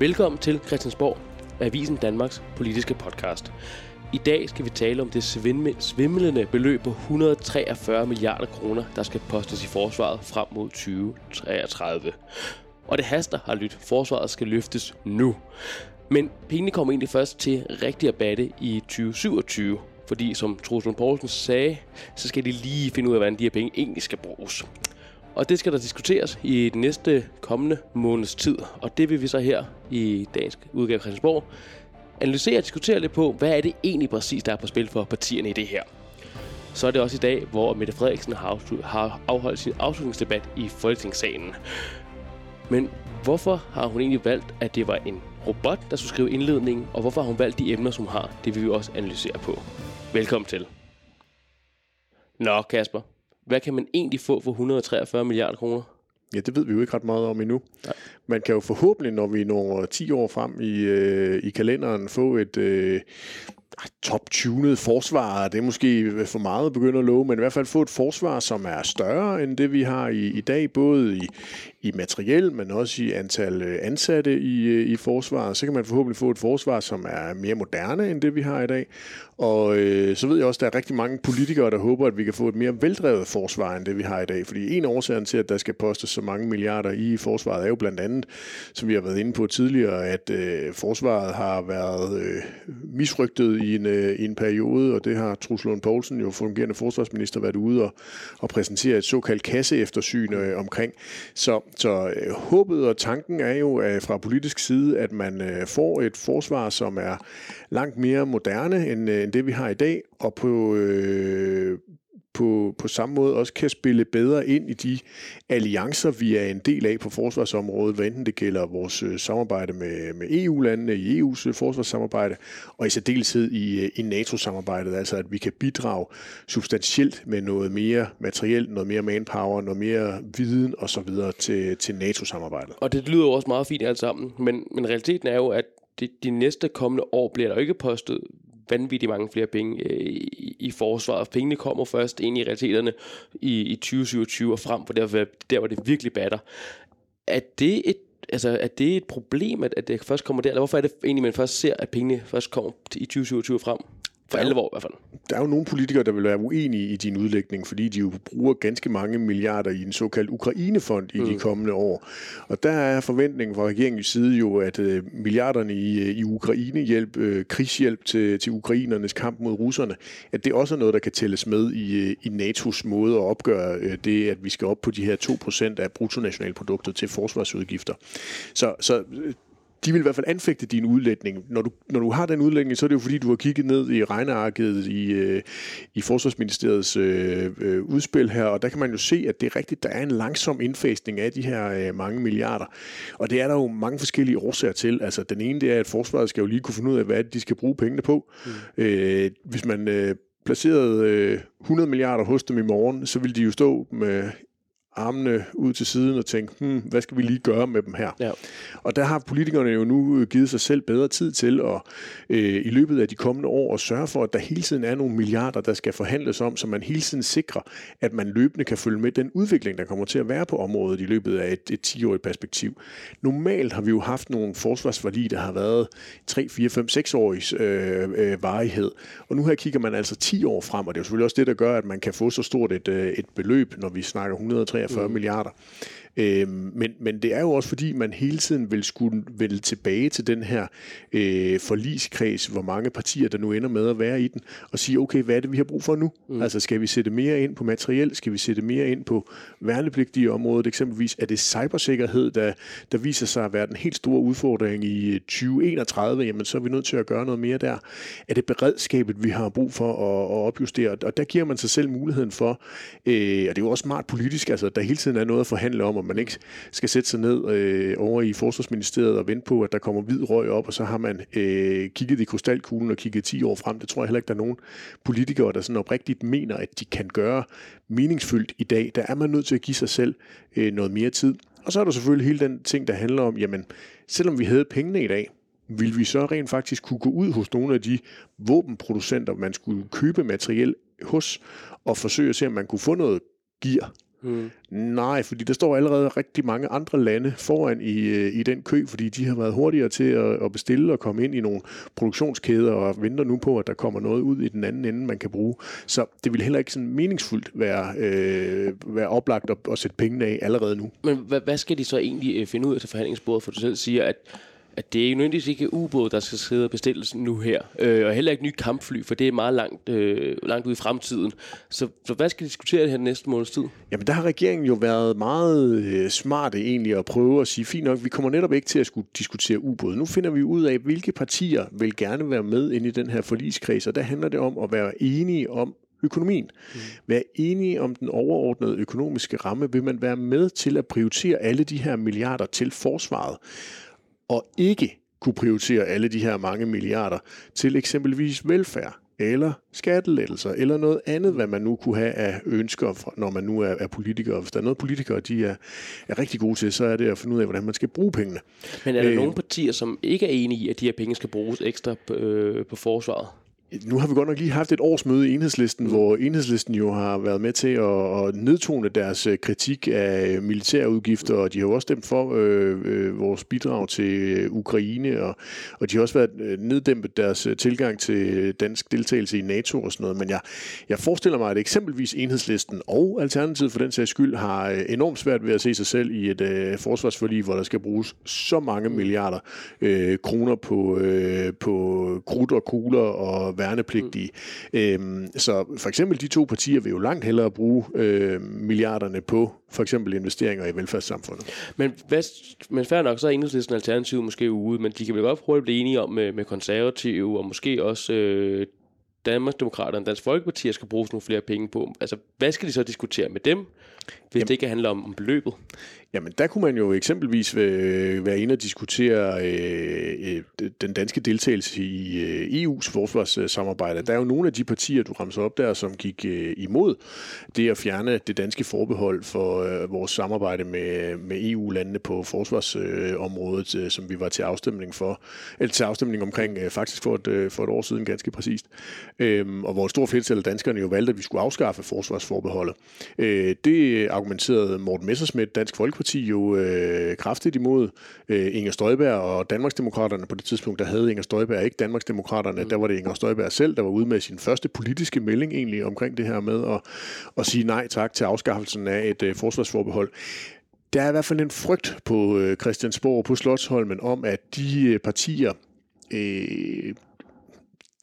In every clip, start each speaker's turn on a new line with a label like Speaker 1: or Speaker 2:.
Speaker 1: Velkommen til Christiansborg, Avisen Danmarks politiske podcast. I dag skal vi tale om det svimlende beløb på 143 milliarder kroner, der skal postes i forsvaret frem mod 2033. Og det haster har lyttet. Forsvaret skal løftes nu. Men pengene kommer egentlig først til rigtig at batte i 2027. Fordi som Troels Poulsen sagde, så skal de lige finde ud af, hvordan de her penge egentlig skal bruges. Og det skal der diskuteres i den næste kommende måneds tid. Og det vil vi så her i dagens udgave af Christiansborg analysere og diskutere lidt på, hvad er det egentlig præcis, der er på spil for partierne i det her. Så er det også i dag, hvor Mette Frederiksen har afholdt sin afslutningsdebat i Folketingssalen. Men hvorfor har hun egentlig valgt, at det var en robot, der skulle skrive indledningen, og hvorfor har hun valgt de emner, som hun har? Det vil vi også analysere på. Velkommen til. Nå, Kasper. Hvad kan man egentlig få for 143 milliarder kroner?
Speaker 2: Ja, det ved vi jo ikke ret meget om endnu. Nej. Man kan jo forhåbentlig, når vi når 10 år frem i, øh, i kalenderen, få et øh, top-tunet forsvar. Det er måske for meget at begynde at love, men i hvert fald få et forsvar, som er større end det, vi har i, i dag, både i, i materiel, men også i antal øh, ansatte i, øh, i forsvaret. Så kan man forhåbentlig få et forsvar, som er mere moderne end det, vi har i dag. Og øh, så ved jeg også, at der er rigtig mange politikere, der håber, at vi kan få et mere veldrevet forsvar, end det vi har i dag. Fordi en af årsagen til, at der skal postes så mange milliarder i forsvaret, er jo blandt andet, som vi har været inde på tidligere, at øh, forsvaret har været øh, misrygtet i en, øh, i en periode, og det har Truls Lund Poulsen, jo fungerende forsvarsminister, været ude og, og præsentere et såkaldt kasseeftersyn øh, omkring. Så, så øh, håbet og tanken er jo øh, fra politisk side, at man øh, får et forsvar, som er langt mere moderne end, øh, end det, vi har i dag, og på, øh, på, på samme måde også kan spille bedre ind i de alliancer, vi er en del af på forsvarsområdet, hvad enten det gælder vores øh, samarbejde med, med EU-landene i EU's øh, forsvarssamarbejde, og i særdeleshed i, øh, i NATO-samarbejdet, altså at vi kan bidrage substantielt med noget mere materiel, noget mere manpower, noget mere viden osv. til, til NATO-samarbejdet.
Speaker 1: Og det lyder jo også meget fint alt sammen, men, men realiteten er jo, at de, de næste kommende år bliver der ikke postet vanvittigt mange flere penge øh, i, i forsvaret. Pengene kommer først ind i realiteterne i, i 2027 og frem, for der, der hvor det virkelig batter. Er det et altså, er det et problem, at, at det først kommer der? Eller hvorfor er det egentlig, man først ser, at pengene først kommer i 2027 frem? For alvor i hvert fald.
Speaker 2: Der er jo nogle politikere, der vil være uenige i din udlægning, fordi de jo bruger ganske mange milliarder i en såkaldt Ukrainefond i mm. de kommende år. Og der er forventningen fra regeringens side jo, at øh, milliarderne i, øh, i Ukraine-hjælp, øh, krigshjælp til, til ukrainernes kamp mod russerne, at det også er noget, der kan tælles med i, i NATO's måde at opgøre det, at vi skal op på de her 2% af bruttonationalproduktet til forsvarsudgifter. Så, så de vil i hvert fald anfægte din udlægning. Når du, når du har den udlægning, så er det jo fordi, du har kigget ned i regnearket i, øh, i Forsvarsministeriets øh, øh, udspil her, og der kan man jo se, at det er rigtigt, der er en langsom indfasning af de her øh, mange milliarder. Og det er der jo mange forskellige årsager til. Altså den ene, det er, at forsvaret skal jo lige kunne finde ud af, hvad de skal bruge pengene på. Mm. Øh, hvis man øh, placerede øh, 100 milliarder hos dem i morgen, så vil de jo stå med armene ud til siden og tænke, hmm, hvad skal vi lige gøre med dem her? Ja. Og der har politikerne jo nu givet sig selv bedre tid til at øh, i løbet af de kommende år at sørge for, at der hele tiden er nogle milliarder, der skal forhandles om, så man hele tiden sikrer, at man løbende kan følge med den udvikling, der kommer til at være på området i løbet af et, et 10-årigt perspektiv. Normalt har vi jo haft nogle forsvarsværdi, der har været 3, 4, 5, 6 års øh, øh, varighed. Og nu her kigger man altså 10 år frem, og det er jo selvfølgelig også det, der gør, at man kan få så stort et, øh, et beløb, når vi snakker 103 43 mm. milliarder. Øhm, men, men det er jo også fordi, man hele tiden vil skulle vælge tilbage til den her øh, forliskreds, hvor mange partier, der nu ender med at være i den, og sige, okay, hvad er det, vi har brug for nu? Mm. Altså, skal vi sætte mere ind på materiel? Skal vi sætte mere ind på værnepligtige området? Eksempelvis er det cybersikkerhed, der, der viser sig at være den helt store udfordring i 2031? Jamen, så er vi nødt til at gøre noget mere der. Er det beredskabet, vi har brug for at, at opjustere? Og der giver man sig selv muligheden for, øh, og det er jo også smart politisk, altså, der hele tiden er noget at forhandle om, hvor man ikke skal sætte sig ned øh, over i Forsvarsministeriet og vente på, at der kommer hvid røg op, og så har man øh, kigget i krystalkuglen og kigget 10 år frem. Det tror jeg heller ikke, der er nogen politikere, der sådan oprigtigt mener, at de kan gøre meningsfyldt i dag. Der er man nødt til at give sig selv øh, noget mere tid. Og så er der selvfølgelig hele den ting, der handler om, jamen, selvom vi havde pengene i dag, vil vi så rent faktisk kunne gå ud hos nogle af de våbenproducenter, man skulle købe materiel hos, og forsøge at se, om man kunne få noget gear Mm. Nej, fordi der står allerede rigtig mange andre lande foran i, øh, i den kø, fordi de har været hurtigere til at, at bestille og komme ind i nogle produktionskæder og venter nu på, at der kommer noget ud i den anden ende, man kan bruge. Så det vil heller ikke sådan meningsfuldt være, øh, være oplagt at, at sætte pengene af allerede nu.
Speaker 1: Men hvad, hvad skal de så egentlig øh, finde ud af til forhandlingsbordet? For du selv siger, at at det er nødvendigvis ikke ubåd, der skal sidde og bestille nu her. Øh, og heller ikke nye kampfly, for det er meget langt, øh, langt ud i fremtiden. Så, så hvad skal de diskutere det her næste måneds tid?
Speaker 2: Jamen der har regeringen jo været meget øh, smarte egentlig at prøve at sige, fint nok, vi kommer netop ikke til at skulle diskutere ubåd. Nu finder vi ud af, hvilke partier vil gerne være med ind i den her forligskreds, og der handler det om at være enige om økonomien. Mm. Være enige om den overordnede økonomiske ramme. Vil man være med til at prioritere alle de her milliarder til forsvaret? Og ikke kunne prioritere alle de her mange milliarder til eksempelvis velfærd, eller skattelettelser, eller noget andet, hvad man nu kunne have af ønsker, når man nu er, er politiker. Hvis der er noget, politikere de er, er rigtig gode til, så er det at finde ud af, hvordan man skal bruge pengene.
Speaker 1: Men er der øh, nogle partier, som ikke er enige i, at de her penge skal bruges ekstra øh, på forsvaret?
Speaker 2: Nu har vi godt nok lige haft et års møde i enhedslisten, mm. hvor enhedslisten jo har været med til at, at nedtone deres øh, kritik af militærudgifter, og de har jo også stemt for øh, øh, vores bidrag til Ukraine, og, og de har også været øh, neddæmpet deres tilgang til dansk deltagelse i NATO og sådan noget. Men jeg, jeg forestiller mig, at eksempelvis enhedslisten og Alternativet for den sags skyld har enormt svært ved at se sig selv i et øh, forsvarsforlig, hvor der skal bruges så mange milliarder øh, kroner på, øh, på krudt og kugler og værnepligtige. Mm. Øhm, så for eksempel de to partier vil jo langt hellere bruge øh, milliarderne på for eksempel investeringer i velfærdssamfundet.
Speaker 1: Men, hvad, men fair nok, så er enhedslisten alternativ måske ude, men de kan vel godt prøve at blive enige om med, med konservative og måske også øh, Danmarksdemokraterne og Dansk Folkeparti, at skal bruges nogle flere penge på. Altså, hvad skal de så diskutere med dem, hvis Jamen, det ikke handler om, om beløbet?
Speaker 2: Jamen, der kunne man jo eksempelvis øh, være inde og diskutere øh, øh den danske deltagelse i øh, EU's forsvarssamarbejde. Der er jo nogle af de partier, du ramser op der, som gik øh, imod det at fjerne det danske forbehold for øh, vores samarbejde med, med EU-landene på forsvarsområdet, øh, som vi var til afstemning for, eller til afstemning omkring øh, faktisk for et, øh, for et år siden ganske præcist. Øh, og hvor et stort flertal af danskerne jo valgte, at vi skulle afskaffe forsvarsforbeholdet. Øh, det argumenterede Morten Messersmith, Dansk Folkeparti, Folkeparti jo øh, kraftigt imod øh, Inger Støjberg og Danmarksdemokraterne. På det tidspunkt, der havde Inger Støjberg ikke Danmarksdemokraterne. Mm. Der var det Inger Støjberg selv, der var ude med sin første politiske melding egentlig omkring det her med at, at sige nej tak til afskaffelsen af et øh, forsvarsforbehold. Der er i hvert fald en frygt på øh, Christiansborg på Slottsholmen om, at de øh, partier øh,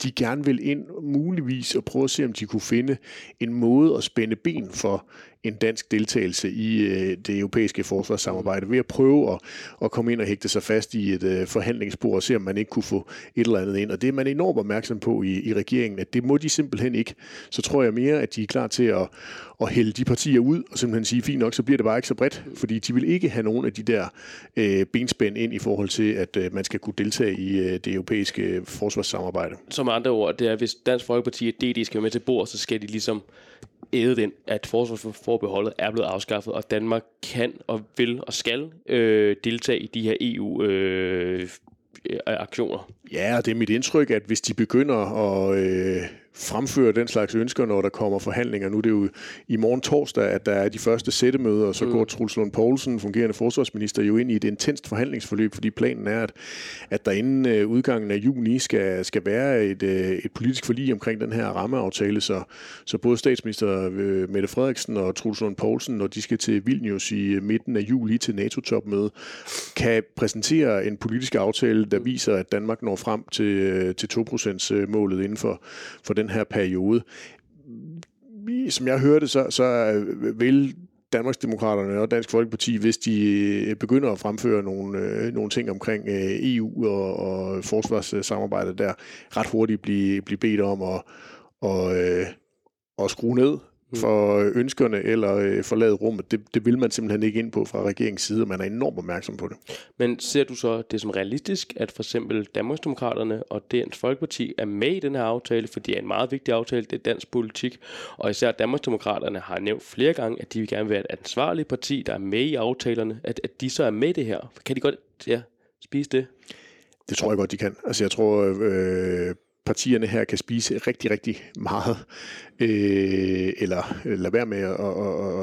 Speaker 2: de gerne vil ind muligvis og prøve at se, om de kunne finde en måde at spænde ben for en dansk deltagelse i øh, det europæiske forsvarssamarbejde ved at prøve at, at komme ind og hægte sig fast i et øh, forhandlingsspor og se, om man ikke kunne få et eller andet ind. Og det er man enormt opmærksom på i, i regeringen, at det må de simpelthen ikke. Så tror jeg mere, at de er klar til at, at hælde de partier ud og simpelthen sige, fint nok, så bliver det bare ikke så bredt, fordi de vil ikke have nogen af de der øh, benspænd ind i forhold til, at øh, man skal kunne deltage i øh, det europæiske forsvarssamarbejde.
Speaker 1: Som andre ord, det er, hvis Dansk Folkeparti og DD skal være med til bord, så skal de ligesom æde den, at forsvarsforbeholdet er blevet afskaffet, og Danmark kan og vil og skal øh, deltage i de her EU øh, øh, aktioner.
Speaker 2: Ja, og det er mit indtryk, at hvis de begynder at øh, fremføre den slags ønsker, når der kommer forhandlinger. Nu er det jo i morgen torsdag, at der er de første sættemøder, og så mm. går Truls Lund Poulsen, fungerende forsvarsminister, jo ind i et intenst forhandlingsforløb, fordi planen er, at, at der inden øh, udgangen af juni skal, skal være et, øh, et politisk forlig omkring den her rammeaftale, så, så både statsminister øh, Mette Frederiksen og Truls Lund Poulsen, når de skal til Vilnius i midten af juli til NATO-topmøde, kan præsentere en politisk aftale, der viser, at Danmark når frem til, til 2%-målet inden for, for den den her periode. Som jeg hørte, så, så vil Danmarksdemokraterne og Dansk Folkeparti, hvis de øh, begynder at fremføre nogle, øh, nogle ting omkring øh, EU og, og forsvarssamarbejdet der, ret hurtigt blive, blive bedt om at, og, øh, at skrue ned for ønskerne eller øh, forlade rummet. Det, det vil man simpelthen ikke ind på fra regeringens side, og man er enormt opmærksom på det.
Speaker 1: Men ser du så det som realistisk, at for eksempel Danmarksdemokraterne og Dansk Folkeparti er med i den her aftale, for det er en meget vigtig aftale, det er dansk politik, og især Danmarksdemokraterne har nævnt flere gange, at de vil gerne være et ansvarligt parti, der er med i aftalerne, at, at de så er med i det her. Kan de godt ja, spise det?
Speaker 2: Det tror jeg godt, de kan. Altså jeg tror, øh, partierne her kan spise rigtig, rigtig meget, øh, eller lade være med at, at,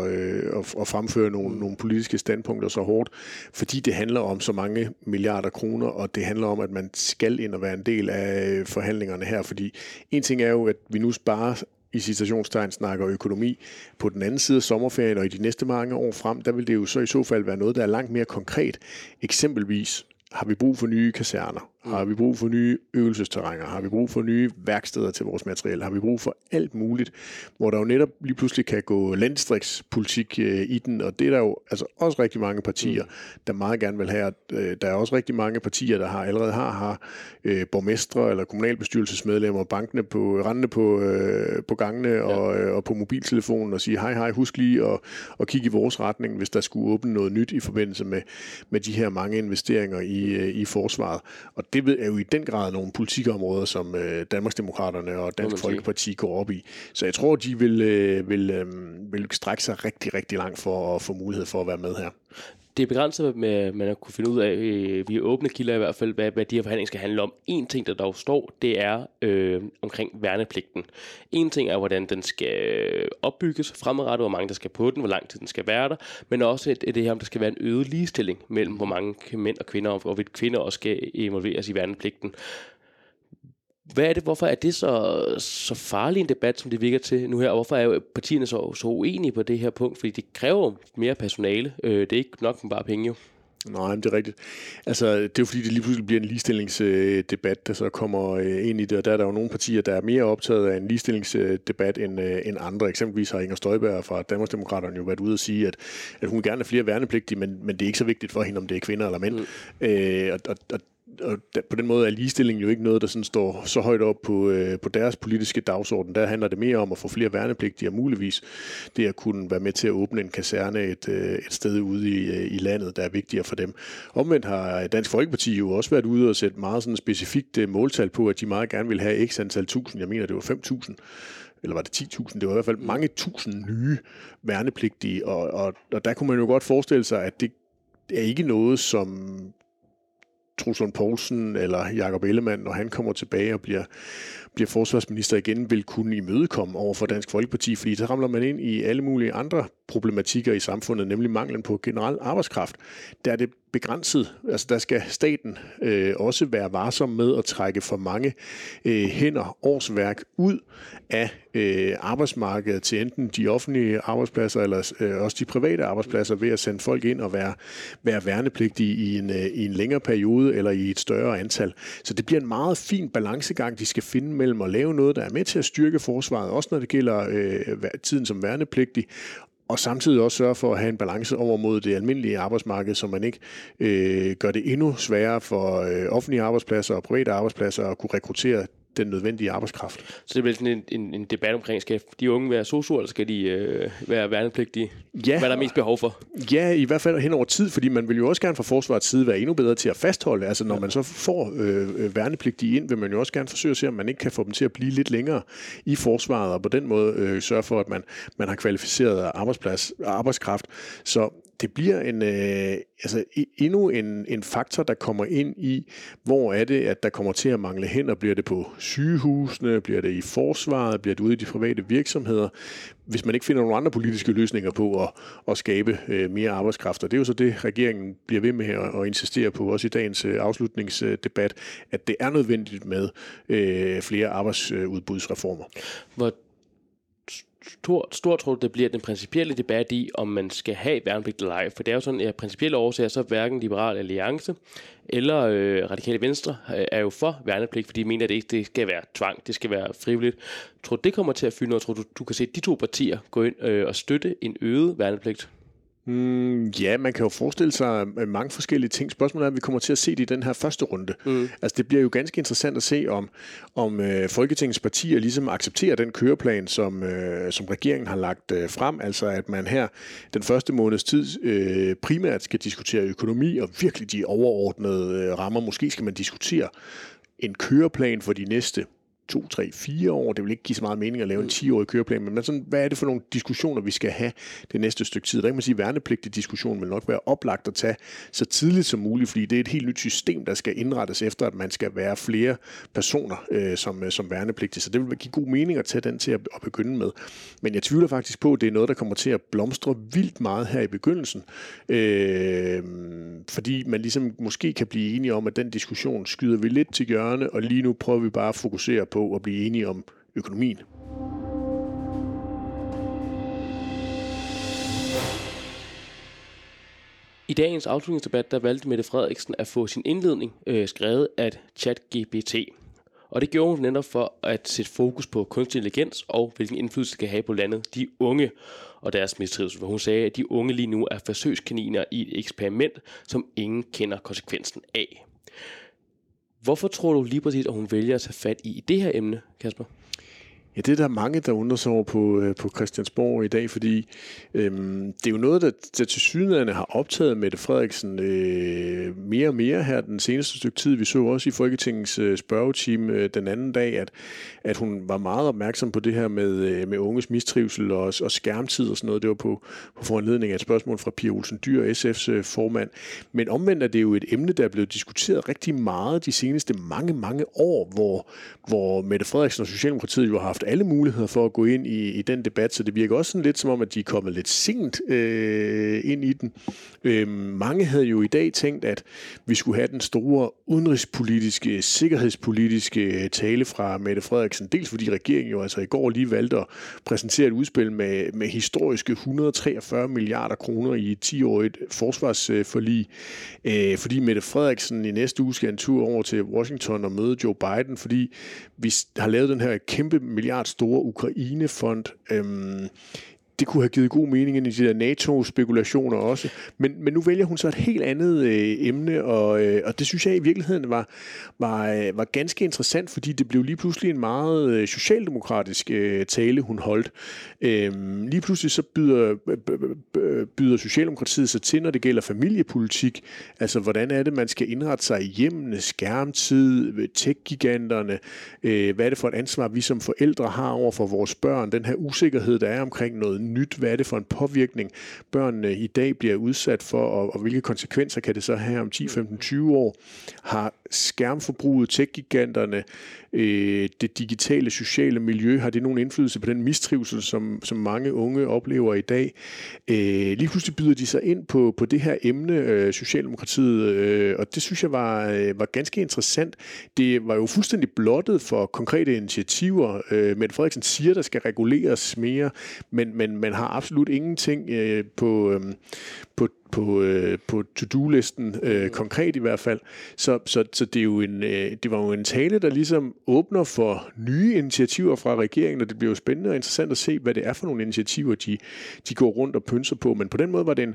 Speaker 2: at, at, at fremføre nogle, nogle politiske standpunkter så hårdt, fordi det handler om så mange milliarder kroner, og det handler om, at man skal ind og være en del af forhandlingerne her, fordi en ting er jo, at vi nu sparer i citationstegn snakker økonomi på den anden side af sommerferien og i de næste mange år frem, der vil det jo så i så fald være noget, der er langt mere konkret. Eksempelvis har vi brug for nye kaserner? Har vi brug for nye øvelsesterrænger? Har vi brug for nye værksteder til vores materiel? Har vi brug for alt muligt, hvor der jo netop lige pludselig kan gå landstrikspolitik øh, i den, og det er der jo altså også rigtig mange partier, der meget gerne vil have. Øh, der er også rigtig mange partier, der har allerede har, har øh, borgmestre eller kommunalbestyrelsesmedlemmer bankende på, rendende på, øh, på gangene ja. og, øh, og på mobiltelefonen og sige, hej hej, husk lige at, at kigge i vores retning, hvis der skulle åbne noget nyt i forbindelse med, med de her mange investeringer i, øh, i forsvaret. Og det er jo i den grad nogle politikområder, som øh, Danmarksdemokraterne og Dansk Folkeparti går op i. Så jeg tror, de vil, øh, vil, øh, vil strække sig rigtig, rigtig langt for at få mulighed for at være med her
Speaker 1: det er begrænset med, man har kunne finde ud af, øh, via åbne kilder i hvert fald, hvad, hvad de her forhandlinger skal handle om. En ting, der dog står, det er øh, omkring værnepligten. En ting er, hvordan den skal opbygges fremadrettet, hvor mange der skal på den, hvor lang tid den skal være der, men også et, det her, om der skal være en øget ligestilling mellem, hvor mange mænd og kvinder, og hvorvidt kvinder også skal involveres i værnepligten. Hvad er det, hvorfor er det så, så farlig en debat, som det virker til nu her, og hvorfor er partierne så, så uenige på det her punkt? Fordi det kræver mere personale. Øh, det er ikke nok bare penge jo.
Speaker 2: Nej, det er rigtigt. Altså, det er jo fordi, det lige pludselig bliver en ligestillingsdebat, der så kommer øh, ind i det, og der er der jo nogle partier, der er mere optaget af en ligestillingsdebat end, øh, end andre. Eksempelvis har Inger Støjberg fra Danmarksdemokraterne jo været ude og sige, at, at hun gerne vil flere værnepligtige, men, men det er ikke så vigtigt for hende, om det er kvinder eller mænd. Mm. Øh, og, og, og og på den måde er ligestilling jo ikke noget, der sådan står så højt op på, øh, på deres politiske dagsorden. Der handler det mere om at få flere værnepligtige, og muligvis det at kunne være med til at åbne en kaserne et, øh, et sted ude i, øh, i landet, der er vigtigere for dem. Omvendt har Dansk Folkeparti jo også været ude og sætte meget sådan specifikt øh, måltal på, at de meget gerne vil have x antal tusind. Jeg mener, det var 5.000 eller var det 10.000, det var i hvert fald mange tusind nye værnepligtige, og, og, og der kunne man jo godt forestille sig, at det er ikke noget, som Truslund Poulsen eller Jakob Ellemann, når han kommer tilbage og bliver, bliver forsvarsminister igen, vil kunne imødekomme over for Dansk Folkeparti, fordi så ramler man ind i alle mulige andre problematikker i samfundet, nemlig manglen på generel arbejdskraft. Der er det begrænset. Altså der skal staten øh, også være varsom med at trække for mange øh, hænder, årsværk ud af øh, arbejdsmarkedet til enten de offentlige arbejdspladser eller øh, også de private arbejdspladser ved at sende folk ind og være, være værnepligtige i en, øh, i en længere periode eller i et større antal. Så det bliver en meget fin balancegang, de skal finde mellem at lave noget, der er med til at styrke forsvaret, også når det gælder øh, tiden som værnepligtig, og samtidig også sørge for at have en balance over mod det almindelige arbejdsmarked, så man ikke øh, gør det endnu sværere for øh, offentlige arbejdspladser og private arbejdspladser at kunne rekruttere den nødvendige arbejdskraft.
Speaker 1: Så det bliver sådan en, en, en debat omkring, skal de unge være sosu, eller skal de øh, være værnepligtige? Ja, Hvad er der mest behov for?
Speaker 2: Ja, i hvert fald hen over tid, fordi man vil jo også gerne fra forsvarets side være endnu bedre til at fastholde. Altså når ja. man så får øh, øh, værnepligtige ind, vil man jo også gerne forsøge at se, om man ikke kan få dem til at blive lidt længere i forsvaret, og på den måde øh, sørge for, at man, man har kvalificeret arbejdsplads, arbejdskraft. Så det bliver en, øh, altså, endnu en, en faktor, der kommer ind i, hvor er det, at der kommer til at mangle hænder. Bliver det på sygehusene? Bliver det i forsvaret? Bliver det ude i de private virksomheder? Hvis man ikke finder nogle andre politiske løsninger på at, at skabe øh, mere arbejdskraft. Og det er jo så det, regeringen bliver ved med at, at insistere på, også i dagens øh, afslutningsdebat, at det er nødvendigt med øh, flere arbejdsudbudsreformer.
Speaker 1: Hvor stort, stort tror du, det bliver den principielle debat i, om man skal have værnepligt eller ej. For det er jo sådan, at principielle årsager, så hverken Liberal Alliance eller øh, Radikale Venstre øh, er jo for værnepligt, fordi de mener, at det ikke det skal være tvang, det skal være frivilligt. Tror du, det kommer til at fylde noget? Tror du, du kan se de to partier gå ind øh, og støtte en øget værnepligt?
Speaker 2: Mm, ja, man kan jo forestille sig mange forskellige ting. Spørgsmålet er, at vi kommer til at se det i den her første runde. Mm. Altså, det bliver jo ganske interessant at se, om, om øh, Folketingets partier ligesom accepterer den køreplan, som, øh, som regeringen har lagt øh, frem. Altså, at man her den første måneds tid øh, primært skal diskutere økonomi og virkelig de overordnede øh, rammer. Måske skal man diskutere en køreplan for de næste to, tre, fire år. Det vil ikke give så meget mening at lave en 10-årig køreplan, men sådan, hvad er det for nogle diskussioner, vi skal have det næste stykke tid? Der kan man sige, at værnepligtig diskussion vil nok være oplagt at tage så tidligt som muligt, fordi det er et helt nyt system, der skal indrettes efter, at man skal være flere personer øh, som, øh, som værnepligtig. Så det vil give god mening at tage den til at, at begynde med. Men jeg tvivler faktisk på, at det er noget, der kommer til at blomstre vildt meget her i begyndelsen, øh, fordi man ligesom måske kan blive enige om, at den diskussion skyder vi lidt til hjørne, og lige nu prøver vi bare at fokusere på at blive enige om økonomien.
Speaker 1: I dagens afslutningsdebat, der valgte Mette Frederiksen at få sin indledning øh, skrevet af ChatGPT. Og det gjorde hun netop for at sætte fokus på kunstig intelligens og hvilken indflydelse det kan have på landet de unge og deres mistrivsel. For hun sagde, at de unge lige nu er forsøgskaniner i et eksperiment, som ingen kender konsekvensen af. Hvorfor tror du lige præcis, at hun vælger at tage fat i det her emne, Kasper?
Speaker 2: Ja, det er der mange, der undrer sig over på, øh, på Christiansborg i dag, fordi øhm, det er jo noget, der, der til synligheden har optaget Mette Frederiksen øh, mere og mere her den seneste stykke tid. Vi så også i Folketingets øh, spørgetime øh, den anden dag, at, at hun var meget opmærksom på det her med, øh, med unges mistrivsel og, og skærmtid og sådan noget. Det var på, på foranledning af et spørgsmål fra Pia Olsen Dyr, SF's øh, formand. Men omvendt er det jo et emne, der er blevet diskuteret rigtig meget de seneste mange, mange år, hvor, hvor Mette Frederiksen og Socialdemokratiet jo har haft alle muligheder for at gå ind i, i den debat, så det virker også sådan lidt som om, at de er kommet lidt sent øh, ind i den. Øh, mange havde jo i dag tænkt, at vi skulle have den store udenrigspolitiske, sikkerhedspolitiske øh, tale fra Mette Frederiksen, dels fordi regeringen jo altså i går lige valgte at præsentere et udspil med, med historiske 143 milliarder kroner i et 10-årigt forsvarsforlig, øh, fordi Mette Frederiksen i næste uge skal en tur over til Washington og møde Joe Biden, fordi vi har lavet den her kæmpe milliard milliard store Ukrainefond. Øhm, det kunne have givet god mening ind i de der NATO-spekulationer også. Men, men nu vælger hun så et helt andet øh, emne, og, øh, og det synes jeg i virkeligheden var, var, øh, var ganske interessant, fordi det blev lige pludselig en meget øh, socialdemokratisk øh, tale, hun holdt. Øh, lige pludselig så byder, byder Socialdemokratiet sig til, når det gælder familiepolitik. Altså, hvordan er det, man skal indrette sig i hjemmene, skærmtid, øh, tech-giganterne, øh, hvad er det for et ansvar, vi som forældre har over for vores børn, den her usikkerhed, der er omkring noget nyt? Hvad er det for en påvirkning, børnene i dag bliver udsat for, og, og hvilke konsekvenser kan det så have om 10, 15, 20 år? Har skærmforbruget, tech-giganterne, øh, det digitale, sociale miljø, har det nogen indflydelse på den mistrivsel, som, som mange unge oplever i dag? Øh, lige pludselig byder de sig ind på, på det her emne, øh, Socialdemokratiet, øh, og det synes jeg var, øh, var ganske interessant. Det var jo fuldstændig blottet for konkrete initiativer. Øh, Mette Frederiksen siger, der skal reguleres mere, men, men man har absolut ingenting øh, på, øh, på, på, øh, på to-do-listen, øh, konkret i hvert fald. Så, så, så det, er jo en, øh, det var jo en tale, der ligesom åbner for nye initiativer fra regeringen, og det bliver jo spændende og interessant at se, hvad det er for nogle initiativer, de, de går rundt og pynser på. Men på den måde var det en,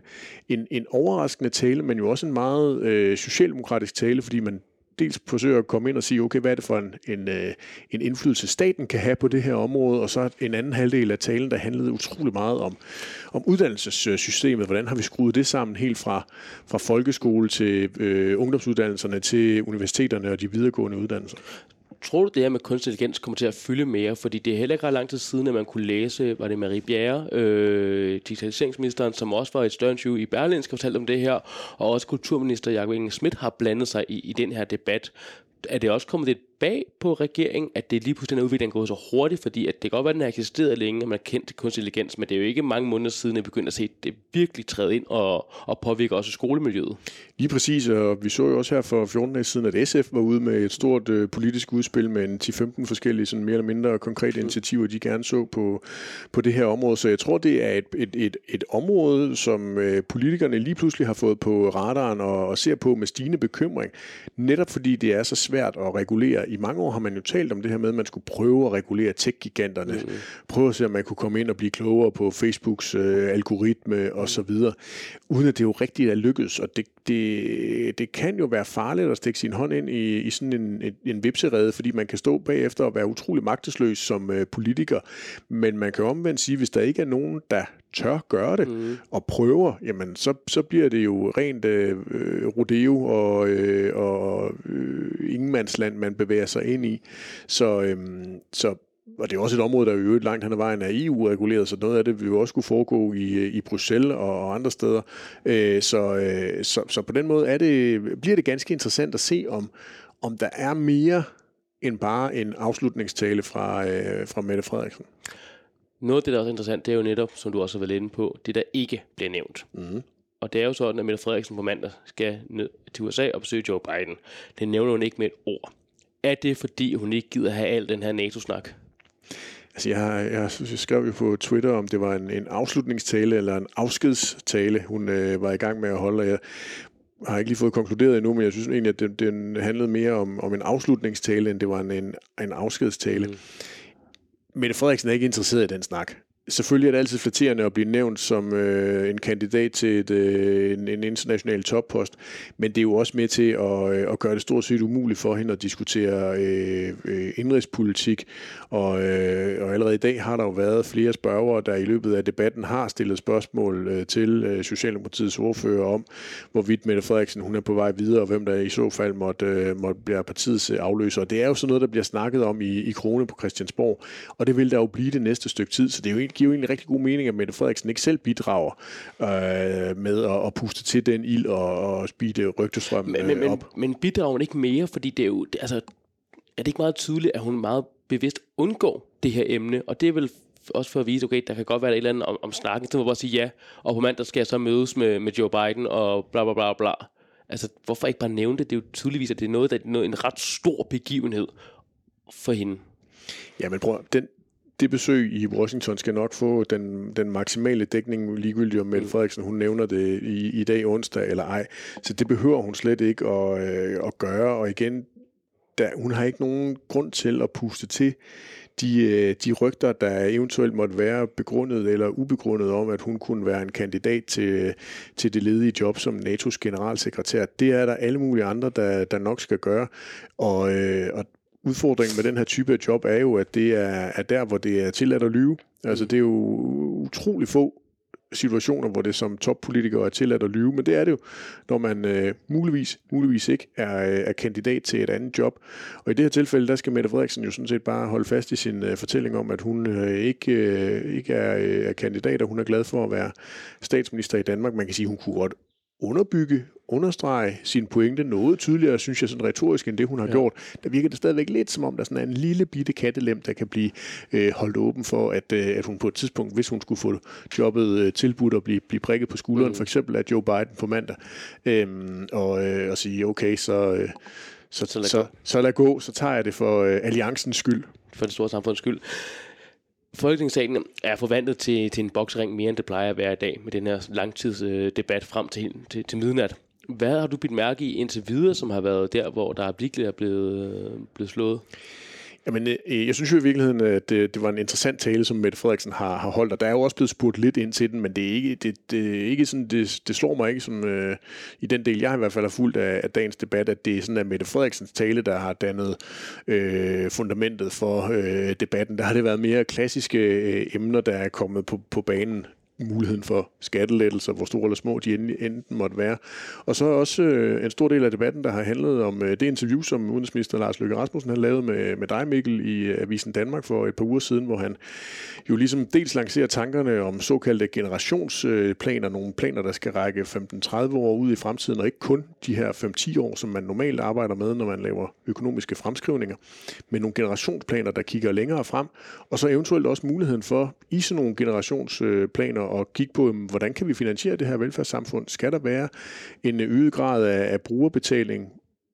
Speaker 2: en, en overraskende tale, men jo også en meget øh, socialdemokratisk tale, fordi man dels forsøger at komme ind og sige, okay, hvad er det for en, en, øh, en indflydelse, staten kan have på det her område, og så en anden halvdel af talen, der handlede utrolig meget om, om uddannelsessystemet. Hvordan har vi skruet det sammen helt fra, fra folkeskole til øh, ungdomsuddannelserne til universiteterne og de videregående uddannelser?
Speaker 1: Tror du, det her med kunstig intelligens kommer til at fylde mere? Fordi det er heller ikke ret lang tid siden, at man kunne læse, var det Marie Bjerre, øh, digitaliseringsministeren, som også var et større interview i Berlin, skal fortælle om det her, og også kulturminister Jakob Inge Schmidt har blandet sig i, i den her debat. Er det også kommet lidt bag på regeringen, at det lige pludselig den udvikling er gået så hurtigt, fordi at det kan godt være, at den har eksisteret længe, og man har kendt kunstig intelligens, men det er jo ikke mange måneder siden, at begyndte at se, det virkelig træde ind og, og påvirker også skolemiljøet.
Speaker 2: Lige præcis, og vi så jo også her for 14 dage siden, at SF var ude med et stort øh, politisk udspil med en 10-15 forskellige sådan mere eller mindre konkrete mm. initiativer, de gerne så på, på det her område. Så jeg tror, det er et, et, et, et område, som øh, politikerne lige pludselig har fået på radaren og, og ser på med stigende bekymring, netop fordi det er så svært at regulere i mange år har man jo talt om det her med, at man skulle prøve at regulere tech-giganterne. Mm. Prøve at se, om man kunne komme ind og blive klogere på Facebooks øh, algoritme og så videre. Uden at det jo rigtigt er lykkedes. Og det, det, det kan jo være farligt at stikke sin hånd ind i, i sådan en, en, en vipserede, fordi man kan stå bagefter og være utrolig magtesløs som øh, politiker. Men man kan omvendt sige, hvis der ikke er nogen, der tør gøre det mm. og prøver, jamen så, så bliver det jo rent øh, rodeo og, øh, og øh, ingenmandsland, man bevæger sig ind i. Så, øh, så og det er også et område, der er jo et langt hen ad vejen er EU-reguleret, så noget af det vil jo også kunne foregå i, i Bruxelles og, og andre steder. Øh, så, øh, så, så på den måde er det, bliver det ganske interessant at se, om, om der er mere end bare en afslutningstale fra, øh, fra Mette Frederiksen.
Speaker 1: Noget af det, der er også interessant, det er jo netop, som du også har været inde på, det der ikke bliver nævnt. Mm. Og det er jo sådan, at Mette Frederiksen på mandag skal ned til USA og besøge Joe Biden. Det nævner hun ikke med et ord. Er det, fordi hun ikke gider have al den her NATO-snak?
Speaker 2: Altså, jeg, jeg, jeg skrev jo på Twitter, om det var en, en afslutningstale eller en afskedstale, hun øh, var i gang med at holde. Jeg har ikke lige fået konkluderet endnu, men jeg synes egentlig, at det, den handlede mere om, om en afslutningstale, end det var en, en, en afskedstale. Mm. Mette Frederiksen er ikke interesseret i den snak selvfølgelig er det altid flatterende at blive nævnt som øh, en kandidat til et, øh, en, en international toppost, men det er jo også med til at, øh, at gøre det stort set umuligt for hende at diskutere øh, øh, indrigspolitik, og, øh, og allerede i dag har der jo været flere spørgere, der i løbet af debatten har stillet spørgsmål øh, til øh, Socialdemokratiets ordfører om, hvorvidt Mette Frederiksen hun er på vej videre, og hvem der i så fald måtte, øh, måtte blive partiets afløser. Det er jo sådan noget, der bliver snakket om i, i Krone på Christiansborg, og det vil der jo blive det næste stykke tid, så det er jo giver jo egentlig rigtig god mening, at Mette Frederiksen ikke selv bidrager øh, med at, at puste til den ild og, og speede rygtestrømmen
Speaker 1: men, men,
Speaker 2: op.
Speaker 1: Men, men bidrager hun ikke mere, fordi det er jo, altså, er det ikke meget tydeligt, at hun meget bevidst undgår det her emne, og det er vel også for at vise, okay, der kan godt være et eller andet om, om snakken, så må bare sige ja, og på mandag skal jeg så mødes med, med Joe Biden og bla bla bla bla. Altså, hvorfor ikke bare nævne det? Det er jo tydeligvis, at det er noget, der er en ret stor begivenhed for hende.
Speaker 2: Ja, men prøv, den, det besøg i Washington skal nok få den, den maksimale dækning, ligegyldigt om Mette mm. Frederiksen, hun nævner det i, i dag onsdag eller ej. Så det behøver hun slet ikke at, øh, at gøre. Og igen, der, hun har ikke nogen grund til at puste til de, øh, de rygter, der eventuelt måtte være begrundet eller ubegrundet om, at hun kunne være en kandidat til, til det ledige job som NATO's generalsekretær. Det er der alle mulige andre, der, der nok skal gøre. Og, øh, og udfordringen med den her type af job er jo, at det er, er der, hvor det er tilladt at lyve. Altså det er jo utrolig få situationer, hvor det som toppolitiker er tilladt at lyve, men det er det jo, når man øh, muligvis, muligvis ikke er, er kandidat til et andet job. Og i det her tilfælde, der skal Mette Frederiksen jo sådan set bare holde fast i sin øh, fortælling om, at hun øh, ikke, øh, ikke er, øh, er kandidat, og hun er glad for at være statsminister i Danmark. Man kan sige, at hun kunne godt underbygge, understrege sin pointe noget tydeligere, synes jeg, sådan retorisk, end det hun har ja. gjort. Der virker det stadigvæk lidt som om, der sådan er en lille bitte kattelem, der kan blive øh, holdt åben for, at, øh, at hun på et tidspunkt, hvis hun skulle få jobbet øh, tilbudt og blive, blive prikket på skulderen, mm. for eksempel af Joe Biden på mandag, øh, og, øh, og sige, okay, så... Øh, så, så, lad så, så lad gå, så tager jeg det for øh, alliancens skyld.
Speaker 1: For det store samfunds skyld. Folketingssalen er forvandlet til, til en boksring mere, end det plejer at være i dag, med den her langtidsdebat frem til, til, til midnat. Hvad har du bidt mærke i indtil videre, som har været der, hvor der er virkelig blevet, blevet slået?
Speaker 2: Jamen, øh, jeg synes jo i virkeligheden, at det, det var en interessant tale, som Mette Frederiksen har, har holdt, og der er jo også blevet spurgt lidt ind til den, men det er ikke, det, det er ikke sådan, det, det slår mig ikke som øh, i den del, jeg i hvert fald har fulgt af, af dagens debat, at det er sådan, at Mette Frederiksens tale, der har dannet øh, fundamentet for øh, debatten. Der har det været mere klassiske øh, emner, der er kommet på, på banen muligheden for skattelettelser, hvor store eller små de enten måtte være. Og så også øh, en stor del af debatten, der har handlet om øh, det interview, som udenrigsminister Lars Løkke Rasmussen har lavet med, med dig, Mikkel, i øh, Avisen Danmark for et par uger siden, hvor han jo ligesom dels lancerer tankerne om såkaldte generationsplaner, nogle planer, der skal række 15-30 år ud i fremtiden, og ikke kun de her 5-10 år, som man normalt arbejder med, når man laver økonomiske fremskrivninger, men nogle generationsplaner, der kigger længere frem, og så eventuelt også muligheden for i sådan nogle generationsplaner og kigge på, hvordan kan vi finansiere det her velfærdssamfund? Skal der være en øget grad af, af brugerbetaling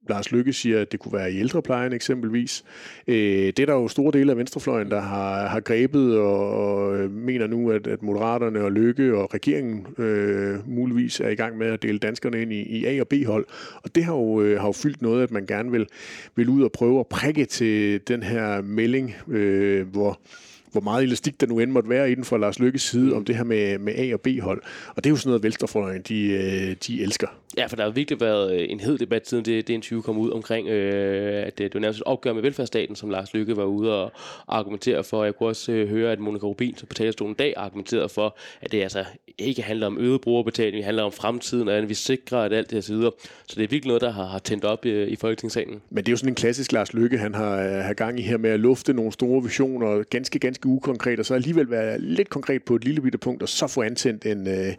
Speaker 2: Lars Lykke siger, at det kunne være i ældreplejen eksempelvis. Øh, det er der jo store dele af venstrefløjen, der har, har grebet og, og øh, mener nu, at, at Moderaterne og Lykke og regeringen øh, muligvis er i gang med at dele danskerne ind i, i A- og B-hold. Og det har jo, øh, har jo fyldt noget, at man gerne vil, vil ud og prøve at prikke til den her melding, øh, hvor hvor meget elastik der nu end måtte være inden for Lars Lykkes side, om det her med, med A- og B-hold. Og det er jo sådan noget, Venstrefløjen, de, øh, de elsker.
Speaker 1: Ja, for der har virkelig været øh, en hed debat siden det, det interview kom ud omkring, øh, at det var nærmest et opgør med velfærdsstaten, som Lars Lykke var ude og argumentere for. Jeg kunne også øh, høre, at Monika Rubin på talerstolen en dag argumenterede for, at det altså ikke handler om øget brugerbetaling, det handler om fremtiden, og at vi sikrer, at alt det her så videre. Så det er virkelig noget, der har, har tændt op i, i Folketingssalen.
Speaker 2: Men det er jo sådan en klassisk Lars Lykke, han har, har gang i her med at lufte nogle store visioner, ganske, ganske ukonkret, og så alligevel være lidt konkret på et lille bitte punkt, og så få antændt en, øh,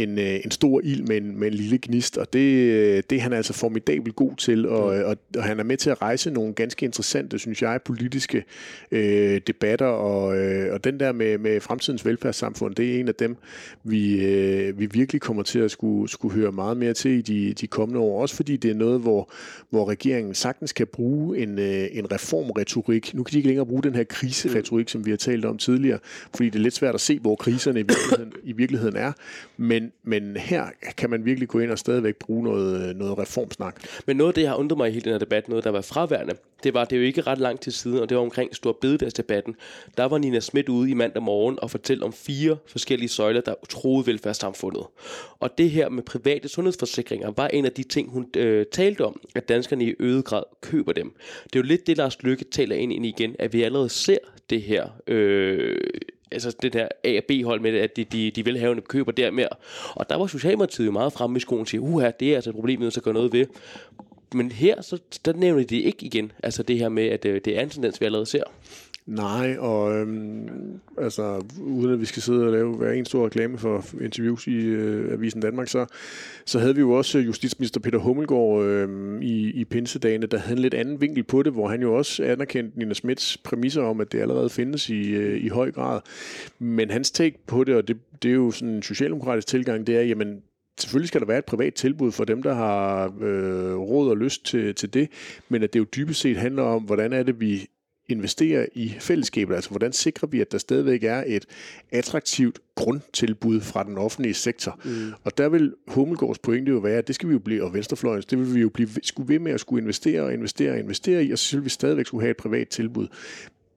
Speaker 2: en, øh, en stor ild med en, med en lille gnist. Og det, det er han altså formidabelt god til, og, og, og han er med til at rejse nogle ganske interessante, synes jeg, politiske øh, debatter, og, øh, og den der med, med fremtidens velfærdssamfund, det er en af dem, vi, øh, vi virkelig kommer til at skulle, skulle høre meget mere til i de, de kommende år. Også fordi det er noget, hvor, hvor regeringen sagtens kan bruge en, øh, en reformretorik. Nu kan de ikke længere bruge den her kriseretorik, som vi har talt om tidligere, fordi det er lidt svært at se, hvor kriserne i virkeligheden, i virkeligheden er. Men, men her kan man virkelig gå ind og stadigvæk bruge noget, noget reformsnak.
Speaker 1: Men noget af det, jeg har undret mig i hele den her debat, noget der var fraværende, det var det er jo ikke ret lang tid siden, og det var omkring Stor Bededagsdebatten. Der var Nina Schmidt ude i mandag morgen og fortælle om fire forskellige søjler, der troede velfærdssamfundet. Og det her med private sundhedsforsikringer var en af de ting, hun øh, talte om, at danskerne i øget grad køber dem. Det er jo lidt det, Lars Lykke taler ind i igen, at vi allerede ser det her øh, altså det der A- og B-hold med, at de, de, de velhavende køber der mere. Og der var Socialdemokratiet jo meget fremme i skolen og siger, uha, det er altså et problem, vi så gøre noget ved. Men her, så der nævner de ikke igen, altså det her med, at øh, det er en tendens, vi allerede ser.
Speaker 2: Nej, og øhm, altså, uden at vi skal sidde og lave hver en stor reklame for interviews i øh, Avisen Danmark, så, så havde vi jo også justitsminister Peter Hummelgaard øh, i, i pinsedagene, der havde en lidt anden vinkel på det, hvor han jo også anerkendte Nina Smits præmisser om, at det allerede findes i, øh, i høj grad. Men hans take på det, og det, det er jo sådan en socialdemokratisk tilgang, det er, jamen, selvfølgelig skal der være et privat tilbud for dem, der har øh, råd og lyst til, til det, men at det jo dybest set handler om, hvordan er det, vi investere i fællesskabet? Altså, hvordan sikrer vi, at der stadigvæk er et attraktivt grundtilbud fra den offentlige sektor? Mm. Og der vil Hummelgårds pointe jo være, at det skal vi jo blive, og Venstrefløjens, det vil vi jo blive, skulle ved med at skulle investere og investere og investere i, og så vil vi stadigvæk skulle have et privat tilbud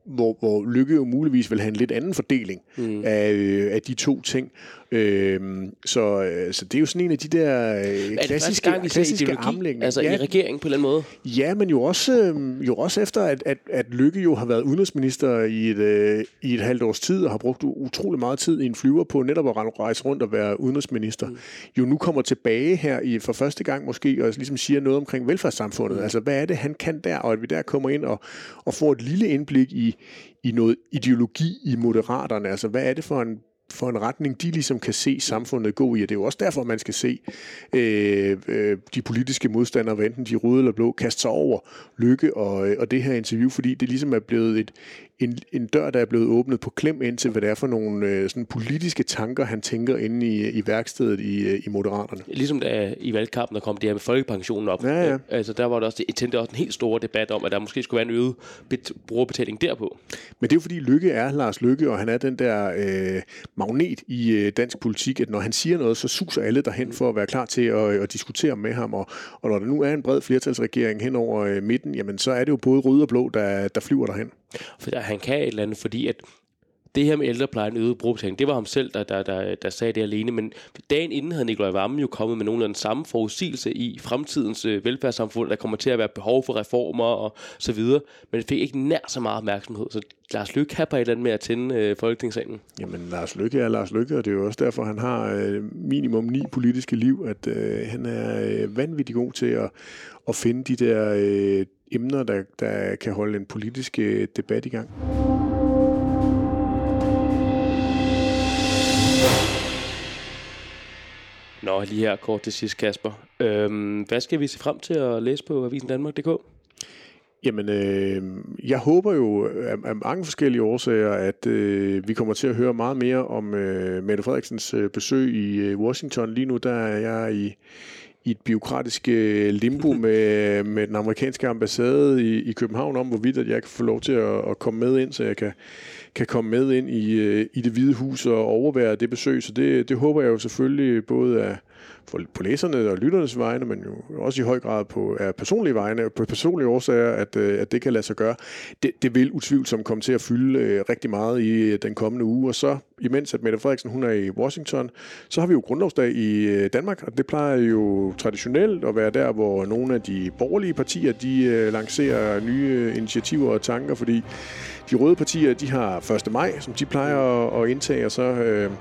Speaker 2: hvor, hvor Lykke jo muligvis vil have en lidt anden fordeling mm. af, øh, af de to ting. Øhm, så, øh, så det er jo sådan en af de der øh, klassiske, gang, klassiske armlægninger.
Speaker 1: Altså ja, i regeringen på en eller anden måde?
Speaker 2: Ja, men jo også, øh, jo også efter, at, at, at Lykke jo har været udenrigsminister i et, øh, i et halvt års tid, og har brugt utrolig meget tid i en flyver på netop at rejse rundt og være udenrigsminister, mm. jo nu kommer tilbage her i, for første gang måske, og ligesom siger noget omkring velfærdssamfundet. Mm. Altså, hvad er det, han kan der, og at vi der kommer ind og, og får et lille indblik i, i noget ideologi i moderaterne. Altså, hvad er det for en for en retning, de ligesom kan se samfundet gå i. Og det er jo også derfor, man skal se øh, øh, de politiske modstandere, enten de røde eller blå, kaste sig over Lykke og, øh, og det her interview, fordi det ligesom er blevet et, en, en dør, der er blevet åbnet på klem ind til, hvad det er for nogle øh, sådan politiske tanker, han tænker inde i, i værkstedet i, øh, i Moderaterne.
Speaker 1: Ligesom da i valgkampen, der kom det her med folkepensionen op.
Speaker 2: Ja, ja.
Speaker 1: Altså, der var der også, det tændte også en helt stor debat om, at der måske skulle være en øget bet- brugerbetaling derpå.
Speaker 2: Men det er jo fordi Lykke er Lars Lykke, og han er den der øh, magnet i øh, dansk politik, at når han siger noget, så suser alle derhen for at være klar til at, at diskutere med ham. Og, og når der nu er en bred flertalsregering hen over øh, midten, jamen så er det jo både røde og blå, der, der flyver derhen.
Speaker 1: For han kan et eller andet, fordi at det her med ældreplejen øget brugerbetaling, det var ham selv, der, der, der, der sagde det alene, men dagen inden havde Nikolaj Vammen jo kommet med nogenlunde samme forudsigelse i fremtidens øh, velfærdssamfund, der kommer til at være behov for reformer og så videre, men det fik ikke nær så meget opmærksomhed, så Lars Lykke kan på et eller andet med at tænde øh, folketingssalen.
Speaker 2: Jamen, Lars Lykke er Lars Lykke, og det er jo også derfor, han har øh, minimum ni politiske liv, at øh, han er øh, vanvittig god til at, at finde de der øh, emner, der, der kan holde en politisk øh, debat i gang.
Speaker 1: Nå, lige her kort til sidst, Kasper. Øhm, hvad skal vi se frem til at læse på Avisen Danmark.dk?
Speaker 2: Jamen, øh, jeg håber jo af, af mange forskellige årsager, at øh, vi kommer til at høre meget mere om øh, Mette Frederiksens øh, besøg i øh, Washington. Lige nu der er jeg i, i et biokratisk øh, limbo med, med den amerikanske ambassade i, i København om, hvorvidt at jeg kan få lov til at, at komme med ind, så jeg kan, kan komme med ind i, øh, i det hvide hus og overvære det besøg. Så det, det håber jeg jo selvfølgelig både af på læserne og lytternes vegne, men jo også i høj grad på er personlige vegne, på personlige årsager, at, øh, at det kan lade sig gøre. Det, det vil utvivlsomt komme til at fylde øh, rigtig meget i øh, den kommende uge, og så imens at Mette Frederiksen hun er i Washington, så har vi jo grundlovsdag i Danmark, og det plejer jo traditionelt at være der, hvor nogle af de borgerlige partier, de lancerer nye initiativer og tanker, fordi de røde partier, de har 1. maj, som de plejer at, at indtage, og så øh,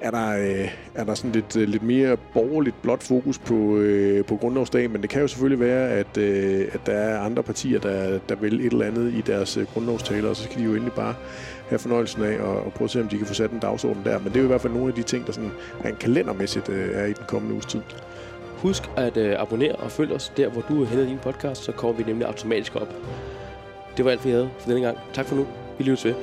Speaker 2: er der, øh, er der sådan lidt, øh, lidt mere borgerligt blot fokus på, øh, på grundlovsdag, men det kan jo selvfølgelig være, at, øh, at der er andre partier, der, der vil et eller andet i deres øh, grundlovstaler, og så skal de jo endelig bare have fornøjelsen af og, og prøve at se, om de kan få sat en dagsorden der. Men det er jo i hvert fald nogle af de ting, der sådan rent kalendermæssigt øh, er i den kommende uges tid.
Speaker 1: Husk at øh, abonnere og følg os der, hvor du henter din podcast, så kommer vi nemlig automatisk op. Det var alt, vi havde for denne gang. Tak for nu. Vi lyttes ved.